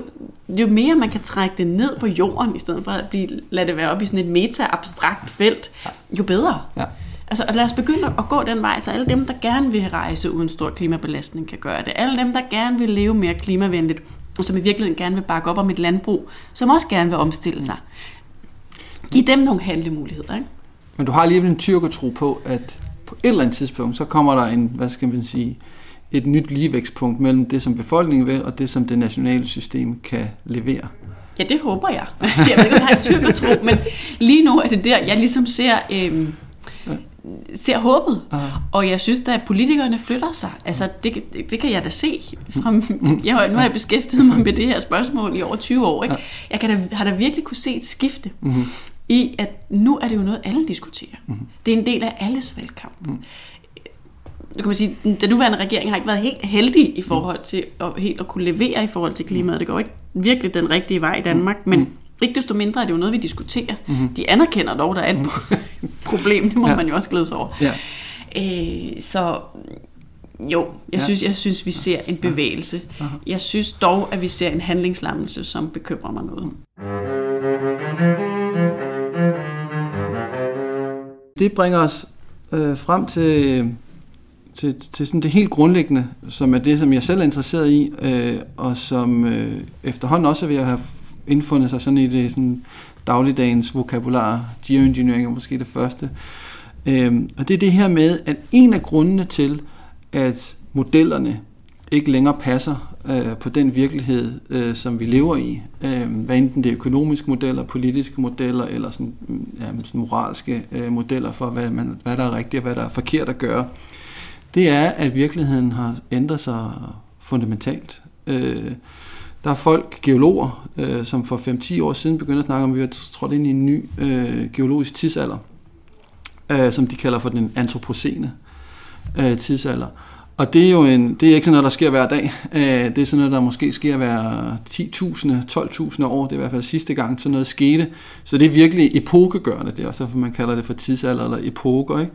jo, jo mere man kan trække det ned på jorden, i stedet for at blive, lade det være op i sådan et meta-abstrakt felt, jo bedre. Ja. Altså, lad os begynde at gå den vej, så alle dem, der gerne vil rejse uden stor klimabelastning, kan gøre det. Alle dem, der gerne vil leve mere klimavenligt, og som i virkeligheden gerne vil bakke op om et landbrug, som også gerne vil omstille sig. Giv dem nogle handlemuligheder, ikke? Men du har alligevel en tro på, at på et eller andet tidspunkt, så kommer der en, hvad skal man sige, et nyt ligevækstpunkt mellem det, som befolkningen vil, og det, som det nationale system kan levere. Ja, det håber jeg. Jeg ved ikke, om jeg har en tro, men lige nu er det der, jeg ligesom ser... Øhm, ser håbet. Uh. Og jeg synes da, at politikerne flytter sig. Altså, det, det, det kan jeg da se. Fra, jeg, nu har jeg beskæftiget mig med det her spørgsmål i over 20 år. Ikke? Jeg kan da, har da virkelig kunne se et skifte. Mm-hmm i, at nu er det jo noget, alle diskuterer. Mm. Det er en del af alles valgkamp. Mm. Nu kan man sige, den nuværende regering har ikke været helt heldig i forhold til at, helt at kunne levere i forhold til klimaet. Det går ikke virkelig den rigtige vej i Danmark, men mm. Ikke desto mindre er det jo noget, vi diskuterer. Mm. De anerkender dog, der er et mm. problem. Det må ja. man jo også glæde sig over. Ja. Øh, så jo, jeg, ja. synes, jeg synes, vi ser en bevægelse. Ja. Jeg synes dog, at vi ser en handlingslammelse, som bekymrer mig noget. Det bringer os øh, frem til, til, til sådan det helt grundlæggende, som er det, som jeg selv er interesseret i, øh, og som øh, efterhånden også er ved at have indfundet sig sådan i det sådan dagligdagens vokabular. Geoengineering er måske det første. Øhm, og det er det her med, at en af grundene til, at modellerne ikke længere passer øh, på den virkelighed, øh, som vi lever i. Øh, hvad enten det er økonomiske modeller, politiske modeller eller sådan, ja, sådan moralske øh, modeller for, hvad, man, hvad der er rigtigt og hvad der er forkert at gøre. Det er, at virkeligheden har ændret sig fundamentalt. Øh, der er folk, geologer, øh, som for 5-10 år siden begyndte at snakke om, at vi har trådt ind i en ny øh, geologisk tidsalder, øh, som de kalder for den antropocene øh, tidsalder. Og det er jo en, det er ikke sådan noget, der sker hver dag. Øh, det er sådan noget, der måske sker hver 10.000, 12.000 år. Det er i hvert fald sidste gang, sådan noget skete. Så det er virkelig epokegørende. Det er også derfor, man kalder det for tidsalder eller epoker. Ikke?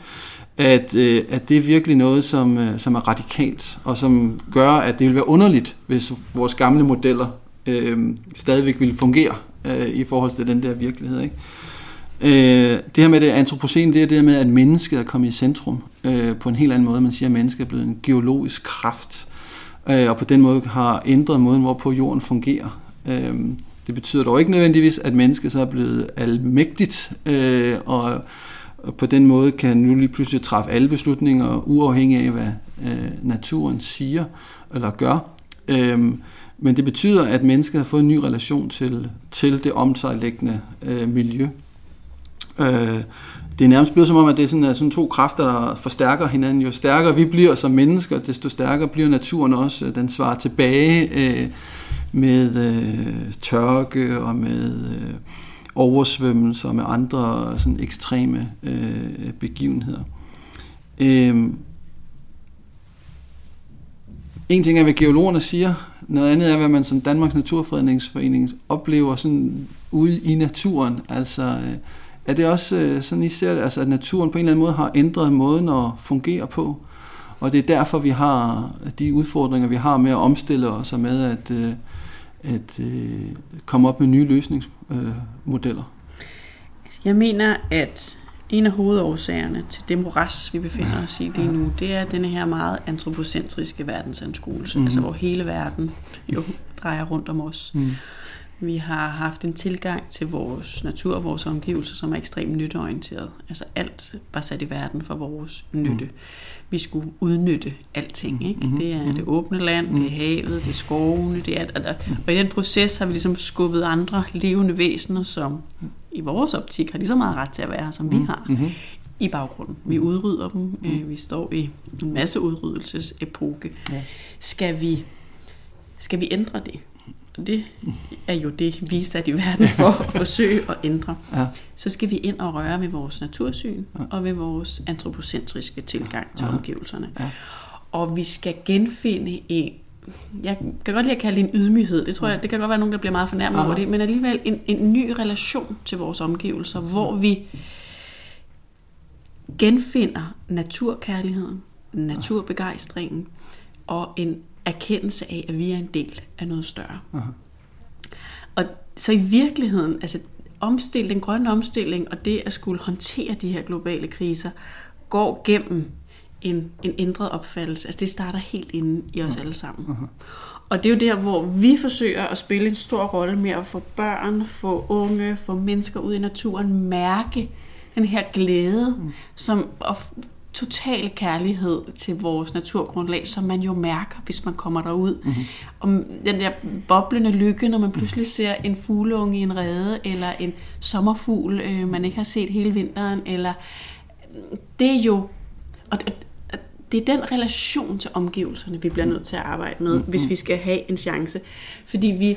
At, øh, at det er virkelig noget, som, øh, som er radikalt, og som gør, at det vil være underligt, hvis vores gamle modeller øh, stadigvæk ville fungere øh, i forhold til den der virkelighed. Ikke? Øh, det her med det antropocene, det er det her med, at mennesket er kommet i centrum øh, på en helt anden måde. Man siger, at mennesket er blevet en geologisk kraft, øh, og på den måde har ændret måden, hvorpå jorden fungerer. Øh, det betyder dog ikke nødvendigvis, at mennesket så er blevet almægtigt, øh, og på den måde kan nu lige pludselig træffe alle beslutninger, uafhængig af, hvad øh, naturen siger eller gør. Øhm, men det betyder, at mennesket har fået en ny relation til, til det omsejlæggende øh, miljø. Øh, det er nærmest blevet som om, at det er sådan, sådan to kræfter, der forstærker hinanden. Jo stærkere vi bliver som mennesker, desto stærkere bliver naturen også. Den svarer tilbage øh, med øh, tørke og med øh, oversvømmelser og med andre sådan ekstreme øh, begivenheder. Øh, en ting er, hvad geologerne siger, noget andet er, hvad man som Danmarks Naturfredningsforening oplever sådan ude i naturen. Altså, øh, er det også øh, sådan, I ser det, altså, at naturen på en eller anden måde har ændret måden at fungere på? Og det er derfor, vi har de udfordringer, vi har med at omstille os og med at, øh, at øh, komme op med nye løsningsmodeller. Jeg mener, at en af hovedårsagerne til det moras, vi befinder os i lige nu, det er denne her meget antropocentriske verdensanskuelse, mm. altså hvor hele verden jo drejer rundt om os. Mm. Vi har haft en tilgang til vores natur og vores omgivelser, som er ekstremt nytteorienteret. Altså alt var sat i verden for vores nytte. Mm. Vi skulle udnytte alting. Ikke? Mm-hmm. Det er det åbne land, det er havet, det er skovene, det er alt. Og, og i den proces har vi ligesom skubbet andre levende væsener, som i vores optik har lige så meget ret til at være her, som vi mm. har. Mm-hmm i baggrunden. Vi udrydder dem. Mm. Vi står i en masse udryddelsesepoke. Ja. Skal vi skal vi ændre det? Det er jo det, vi er sat i verden for at forsøge at ændre. Ja. Så skal vi ind og røre ved vores natursyn ja. og ved vores antropocentriske tilgang til ja. omgivelserne. Ja. Og vi skal genfinde en jeg kan godt lide at kalde det en ydmyghed. Det tror jeg, det kan godt være nogen, der bliver meget fornærmet over det, men alligevel en, en ny relation til vores omgivelser, hvor vi genfinder naturkærligheden, naturbegejstringen og en erkendelse af, at vi er en del af noget større. Aha. Og så i virkeligheden, altså omstil, den grønne omstilling og det at skulle håndtere de her globale kriser, går gennem en, en ændret opfattelse. Altså det starter helt inde i os alle sammen. Aha. Og det er jo der, hvor vi forsøger at spille en stor rolle med at få børn, få unge, få mennesker ud i naturen, mærke den her glæde, mm. som, og total kærlighed til vores naturgrundlag, som man jo mærker, hvis man kommer derud. Mm-hmm. Om den der boblende lykke, når man pludselig ser en fugleunge i en rede, eller en sommerfugl, øh, man ikke har set hele vinteren, eller det er jo... Og det, det er den relation til omgivelserne, vi bliver nødt til at arbejde med, hvis vi skal have en chance. Fordi vi...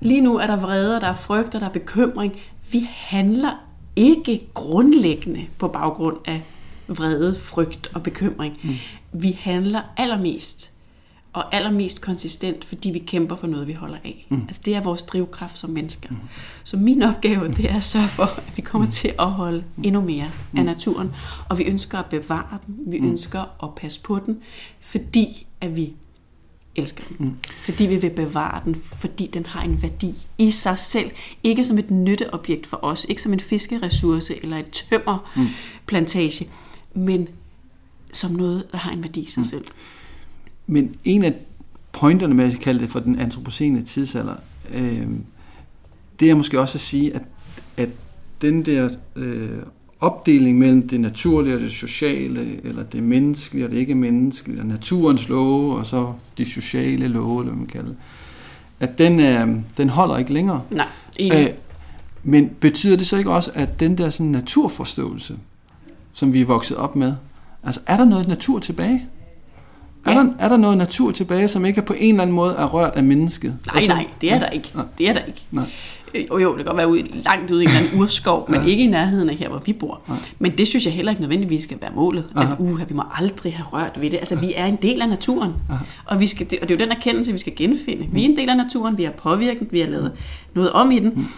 Lige nu er der vrede, der er frygt, der er bekymring. Vi handler ikke grundlæggende på baggrund af vrede, frygt og bekymring. Mm. Vi handler allermest og allermest konsistent, fordi vi kæmper for noget, vi holder af. Mm. Altså det er vores drivkraft som mennesker. Mm. Så min opgave, det er at sørge for, at vi kommer til at holde endnu mere mm. af naturen, og vi ønsker at bevare den, vi mm. ønsker at passe på den, fordi at vi elsker den. Mm. Fordi vi vil bevare den, fordi den har en værdi i sig selv. Ikke som et nytteobjekt for os, ikke som en fiskeressource eller et tømmerplantage, mm. Men som noget, der har en værdi i sig mm. selv. Men en af pointerne med at kalde det for den antropocene tidsalder, øh, det er måske også at sige, at, at den der øh, opdeling mellem det naturlige og det sociale, eller det menneskelige og det ikke menneskelige, og naturens love, og så de sociale love, eller hvad man kalder det, at den, øh, den holder ikke længere. Nej, Æh, men betyder det så ikke også, at den der sådan naturforståelse, som vi er vokset op med, altså er der noget natur tilbage? Ja. Er, der, er der noget natur tilbage, som ikke på en eller anden måde er rørt af mennesket? Nej, så, nej, det er der ikke. Nej. Det er der ikke. Nej. Jo, jo, det kan godt være ude, langt ude i en eller anden urskov, men ja. ikke i nærheden af her, hvor vi bor. Ja. Men det synes jeg heller ikke nødvendigvis skal være målet. At uh, vi må aldrig have rørt ved det. Altså, vi er en del af naturen. Og, vi skal, og det er jo den erkendelse, vi skal genfinde. Vi er en del af naturen, vi har påvirket, vi har lavet noget om i den.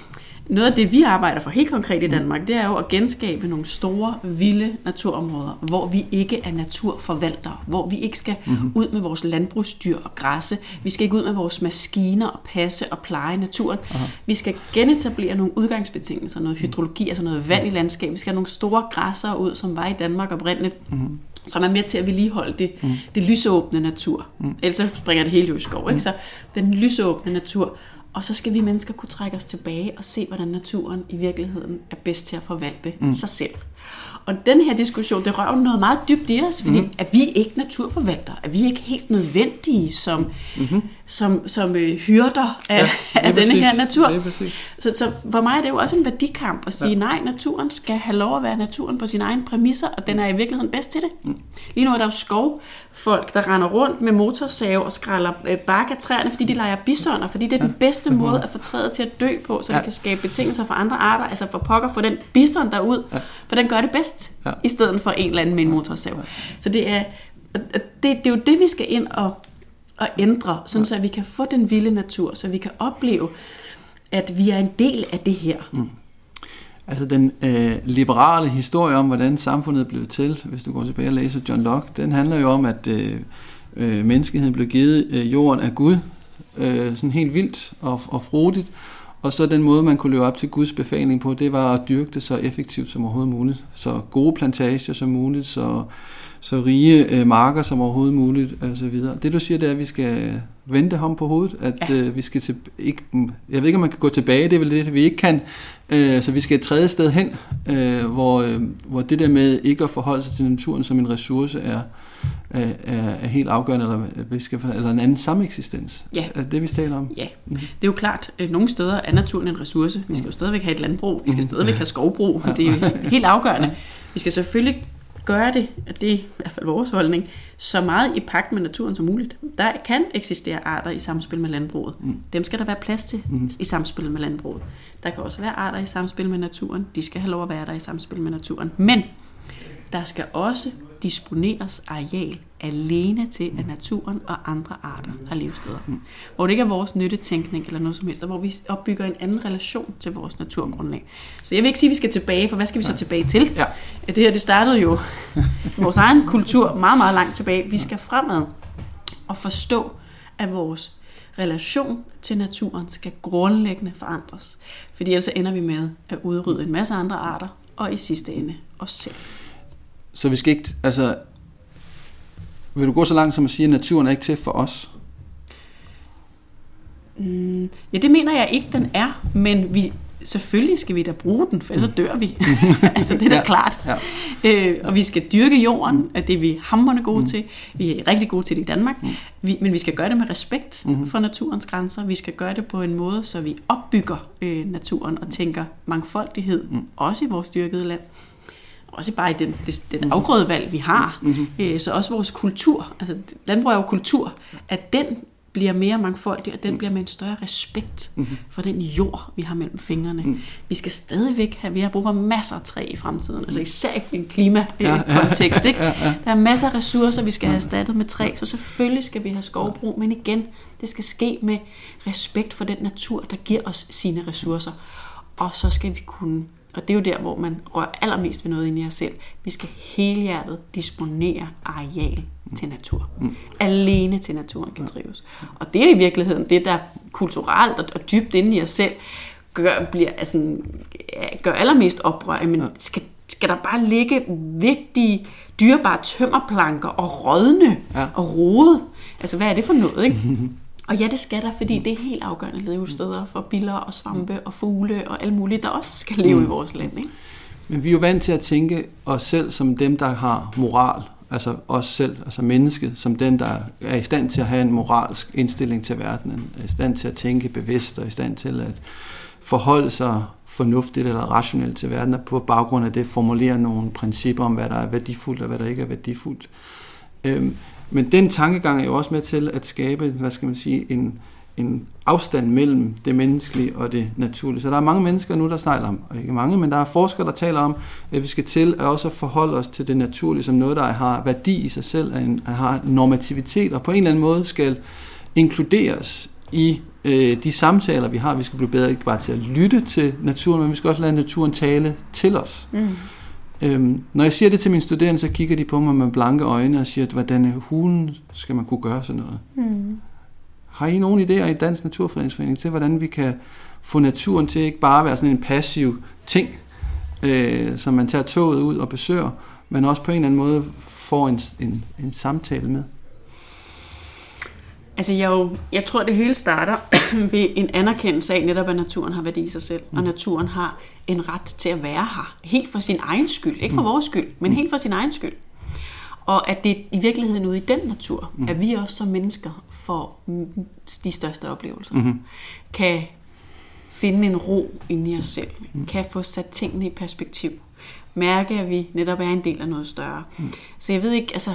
Mm. Noget af det, vi arbejder for helt konkret i Danmark, det er jo at genskabe nogle store, vilde naturområder, hvor vi ikke er naturforvaltere, hvor vi ikke skal mm-hmm. ud med vores landbrugsdyr og græsse, vi skal ikke ud med vores maskiner og passe og pleje naturen. Aha. Vi skal genetablere nogle udgangsbetingelser, noget hydrologi, altså noget vand i landskabet. Vi skal have nogle store græsser ud, som var i Danmark oprindeligt. Mm-hmm som er med til at vedligeholde det, mm. det lysåbne natur. Mm. Ellers så springer det hele jo i skov. Ikke? Mm. Så den lysåbne natur. Og så skal vi mennesker kunne trække os tilbage og se, hvordan naturen i virkeligheden er bedst til at forvalte mm. sig selv. Og den her diskussion, det rører noget meget dybt i os, fordi mm. er vi ikke naturforvaltere? Er vi ikke helt nødvendige som, mm-hmm. Som, som øh, hyrder af, ja, af denne her natur? Så, så for mig er det jo også en værdikamp at sige, ja. nej, naturen skal have lov at være naturen på sine egne præmisser, og den er i virkeligheden bedst til det. Mm. Lige nu er der jo skovfolk, der render rundt med motorsave og skræller øh, bark af træerne, fordi de leger bisoner, fordi det er ja. den bedste ja. måde at få træet til at dø på, så ja. det kan skabe betingelser for andre arter, altså for pokker få den bison derud, ja. for den gør det bedst ja. i stedet for en eller anden med en motorsav. Så det er, det, det er jo det, vi skal ind og, og ændre, sådan ja. så vi kan få den vilde natur, så vi kan opleve, at vi er en del af det her. Mm. Altså den øh, liberale historie om, hvordan samfundet blev til, hvis du går tilbage og læser John Locke, den handler jo om, at øh, øh, menneskeheden blev givet øh, jorden af Gud, øh, sådan helt vildt og, og frodigt, og så den måde, man kunne leve op til Guds befaling på, det var at dyrke det så effektivt som overhovedet muligt. Så gode plantager som muligt, så, så rige øh, marker som overhovedet muligt, og så videre. Det du siger, det er, at vi skal vente ham på hovedet, at ja. øh, vi skal til, ikke, jeg ved ikke, om man kan gå tilbage, det er vel det, vi ikke kan, øh, så vi skal et tredje sted hen, øh, hvor, øh, hvor det der med ikke at forholde sig til naturen som en ressource er, er, er helt afgørende, eller, vi skal, eller en anden sameksistens. Ja. Er det, vi taler om? Ja, mm. det er jo klart, at nogle steder er naturen en ressource. Vi skal jo mm. stadigvæk have et landbrug, vi skal mm. stadigvæk have skovbrug, ja. det er jo helt afgørende. Vi skal selvfølgelig gøre det, at det er i hvert fald vores holdning, så meget i pagt med naturen som muligt. Der kan eksistere arter i samspil med landbruget. Mm. Dem skal der være plads til mm. i samspil med landbruget. Der kan også være arter i samspil med naturen. De skal have lov at være der i samspil med naturen. Men der skal også disponeres areal alene til, at naturen og andre arter har levesteder. Mm. Hvor det ikke er vores nyttetænkning eller noget som helst, og hvor vi opbygger en anden relation til vores naturgrundlag. Så jeg vil ikke sige, at vi skal tilbage, for hvad skal vi så tilbage til? Ja. Det her det startede jo vores egen kultur meget, meget langt tilbage. Vi skal fremad og forstå, at vores relation til naturen skal grundlæggende forandres. Fordi ellers ender vi med at udrydde en masse andre arter, og i sidste ende os selv. Så vi skal ikke, altså, vil du gå så langt som at sige, at naturen er ikke til for os? Mm, ja, det mener jeg ikke, den er, men vi, selvfølgelig skal vi da bruge den, for ellers så dør vi. altså, det er da ja, klart. Ja. Øh, og vi skal dyrke jorden, mm. at det er vi hammerne gode mm. til. Vi er rigtig gode til det i Danmark. Mm. Vi, men vi skal gøre det med respekt mm. for naturens grænser. Vi skal gøre det på en måde, så vi opbygger øh, naturen og tænker mangfoldighed, mm. også i vores dyrkede land også bare i den, den afgrødevalg, vi har. Mm-hmm. Øh, så også vores kultur, altså landbrug er jo kultur, at den bliver mere mangfoldig, og den mm. bliver med en større respekt mm-hmm. for den jord, vi har mellem fingrene. Mm. Vi skal stadigvæk have, vi har brug for masser af træ i fremtiden, altså især i en klimakontekst. Ja. Der er masser af ressourcer, vi skal have erstattet med træ, så selvfølgelig skal vi have skovbrug, men igen, det skal ske med respekt for den natur, der giver os sine ressourcer. Og så skal vi kunne og det er jo der, hvor man rører allermest ved noget inde i os selv. Vi skal helhjertet disponere areal til natur. Mm. Alene til naturen kan trives. Og det er i virkeligheden det, der kulturelt og, dybt inde i os selv gør, bliver, altså, gør allermest oprør. Men skal, skal der bare ligge vigtige, dyrebare tømmerplanker og rådne ja. og rode? Altså, hvad er det for noget, ikke? Og ja, det skal der, fordi det er helt afgørende levesteder for biller og svampe og fugle og alt muligt, der også skal leve mm. i vores land. Ikke? Men vi er jo vant til at tænke os selv som dem, der har moral, altså os selv, altså mennesket, som den, der er i stand til at have en moralsk indstilling til verdenen, er i stand til at tænke bevidst og i stand til at forholde sig fornuftigt eller rationelt til verden, og på baggrund af det formulere nogle principper om, hvad der er værdifuldt og hvad der ikke er værdifuldt. Øhm, men den tankegang er jo også med til at skabe, hvad skal man sige, en, en afstand mellem det menneskelige og det naturlige. Så der er mange mennesker nu, der snakker om, og ikke mange, men der er forskere, der taler om, at vi skal til at også forholde os til det naturlige som noget, der har værdi i sig selv, at har normativitet, og på en eller anden måde skal inkluderes i øh, de samtaler, vi har. Vi skal blive bedre ikke bare til at lytte til naturen, men vi skal også lade naturen tale til os. Mm. Øhm, når jeg siger det til mine studerende, så kigger de på mig med blanke øjne og siger, at hvordan hulen skal man kunne gøre sådan noget? Mm. Har I nogen idéer i Dansk Naturfredningsforening til, hvordan vi kan få naturen til ikke bare at være sådan en passiv ting, øh, som man tager toget ud og besøger, men også på en eller anden måde får en, en, en samtale med? Altså jeg, jo, jeg tror, det hele starter ved en anerkendelse af netop, at naturen har værdi i sig selv, mm. og naturen har en ret til at være her. Helt for sin egen skyld. Ikke for mm. vores skyld, men mm. helt for sin egen skyld. Og at det i virkeligheden ude i den natur, mm. at vi også som mennesker får de største oplevelser. Mm. Kan finde en ro inde i os selv. Mm. Kan få sat tingene i perspektiv. Mærke, at vi netop er en del af noget større. Mm. Så jeg ved ikke, altså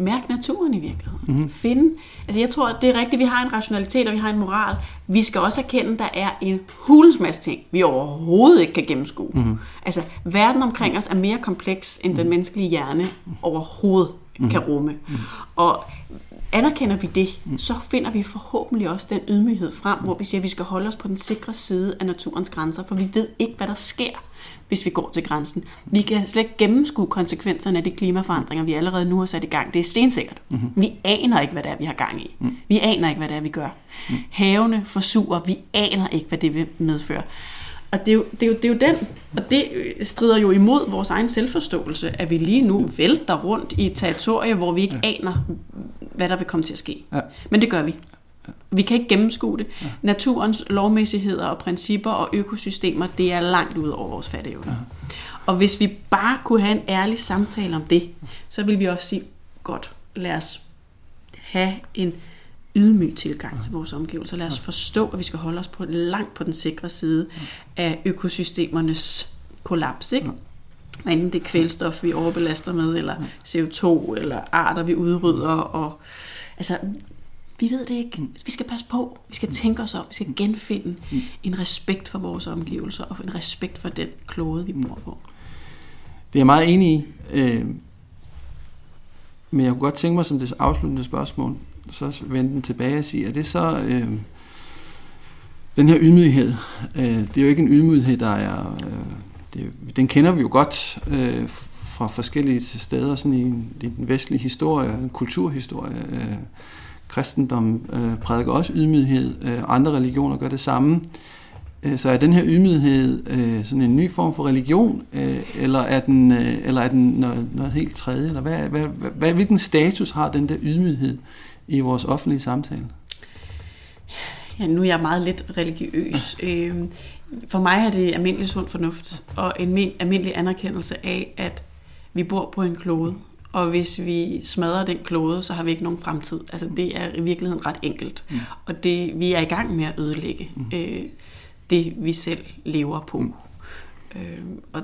mærke naturen i virkeligheden. Mm-hmm. Finde, altså jeg tror, at det er rigtigt, vi har en rationalitet, og vi har en moral. Vi skal også erkende, at der er en hulens masse ting, vi overhovedet ikke kan gennemskue. Mm-hmm. Altså, verden omkring os er mere kompleks, end den mhm. menneskelige hjerne overhovedet mm-hmm. kan rumme. Mm-hmm. Og anerkender vi det, mm. så finder vi forhåbentlig også den ydmyghed frem, hvor vi siger, at vi skal holde os på den sikre side af naturens grænser, for vi ved ikke, hvad der sker, hvis vi går til grænsen. Vi kan slet ikke gennemskue konsekvenserne af de klimaforandringer, vi allerede nu har sat i gang. Det er stensikkert. Mm-hmm. Vi aner ikke, hvad det er, vi har gang i. Mm. Vi aner ikke, hvad det er, vi gør. Mm. Havene forsurer, vi aner ikke, hvad det vil medføre. Og det er, jo, det, er jo, det er jo den, og det strider jo imod vores egen selvforståelse, at vi lige nu vælter rundt i et territorie, hvor vi ikke ja. aner, hvad der vil komme til at ske. Ja. Men det gør vi. Vi kan ikke gennemskue det. Ja. Naturens lovmæssigheder og principper og økosystemer, det er langt ud over vores fatteevne. Ja. Og hvis vi bare kunne have en ærlig samtale om det, så vil vi også sige, godt, lad os have en ydmyg tilgang ja. til vores omgivelser. Lad os forstå, at vi skal holde os på langt på den sikre side af økosystemernes kollaps. Ikke? Ja. Enten det kvælstof, vi overbelaster med, eller CO2, eller arter, vi udrydder. Og, altså, vi ved det ikke. Vi skal passe på. Vi skal tænke os om. Vi skal genfinde en respekt for vores omgivelser, og en respekt for den klode, vi bor på. Det er jeg meget enig i. Øh, men jeg kunne godt tænke mig som det afsluttende spørgsmål, så vende den tilbage og sige, er det så øh, den her ydmyghed, øh, det er jo ikke en ydmyghed, der er, øh, det, den kender vi jo godt øh, fra forskellige steder sådan i, i den vestlige historie, en kulturhistorie. Øh, kristendom øh, prædiker også ydmyghed, øh, andre religioner gør det samme. Øh, så er den her ydmyghed øh, sådan en ny form for religion, øh, eller er den, øh, eller er den noget, noget helt tredje? Eller hvad, hvad, hvad, hvilken status har den der ydmyghed i vores offentlige samtale? Ja, nu er jeg meget lidt religiøs. Øh, for mig er det almindelig sund fornuft og en almindelig anerkendelse af, at vi bor på en klode, og hvis vi smadrer den klode, så har vi ikke nogen fremtid. Altså det er i virkeligheden ret enkelt. Mm. Og det, vi er i gang med at ødelægge mm. øh, det, vi selv lever på. Mm. Øh, og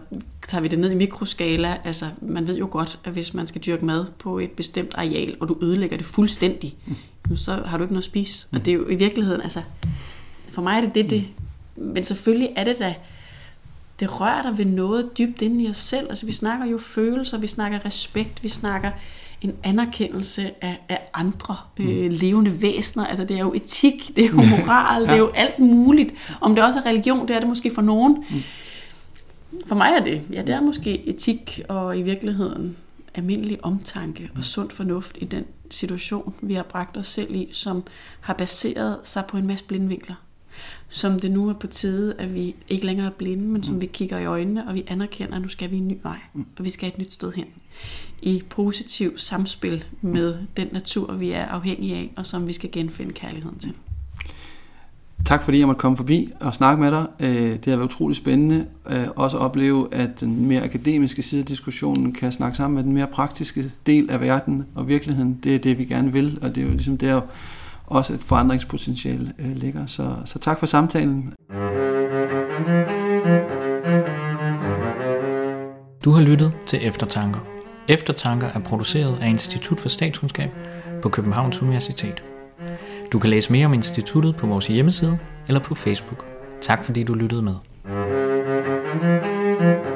tager vi det ned i mikroskala, altså man ved jo godt, at hvis man skal dyrke mad på et bestemt areal, og du ødelægger det fuldstændig, mm. så har du ikke noget at spise. Mm. Og det er jo i virkeligheden, altså for mig er det det, det. Men selvfølgelig er det da, det rører dig ved noget dybt inde i os selv. Altså vi snakker jo følelser, vi snakker respekt, vi snakker en anerkendelse af, af andre øh, mm. levende væsener. Altså det er jo etik, det er jo moral, ja. det er jo alt muligt. Om det også er religion, det er det måske for nogen. Mm. For mig er det, ja, det er måske etik og i virkeligheden almindelig omtanke og sund fornuft i den situation, vi har bragt os selv i, som har baseret sig på en masse blindvinkler som det nu er på tide, at vi ikke længere er blinde, men som mm. vi kigger i øjnene, og vi anerkender, at nu skal vi en ny vej, mm. og vi skal et nyt sted hen. I positiv samspil med mm. den natur, vi er afhængige af, og som vi skal genfinde kærligheden til. Tak fordi jeg måtte komme forbi og snakke med dig. Øh, det har været utroligt spændende. Øh, også at opleve, at den mere akademiske side af diskussionen kan snakke sammen med den mere praktiske del af verden og virkeligheden. Det er det, vi gerne vil, og det er jo ligesom der, også et forandringspotentiale øh, ligger. Så, så tak for samtalen. Du har lyttet til Eftertanker. Eftertanker er produceret af Institut for Statskundskab på Københavns Universitet. Du kan læse mere om instituttet på vores hjemmeside eller på Facebook. Tak fordi du lyttede med. thank you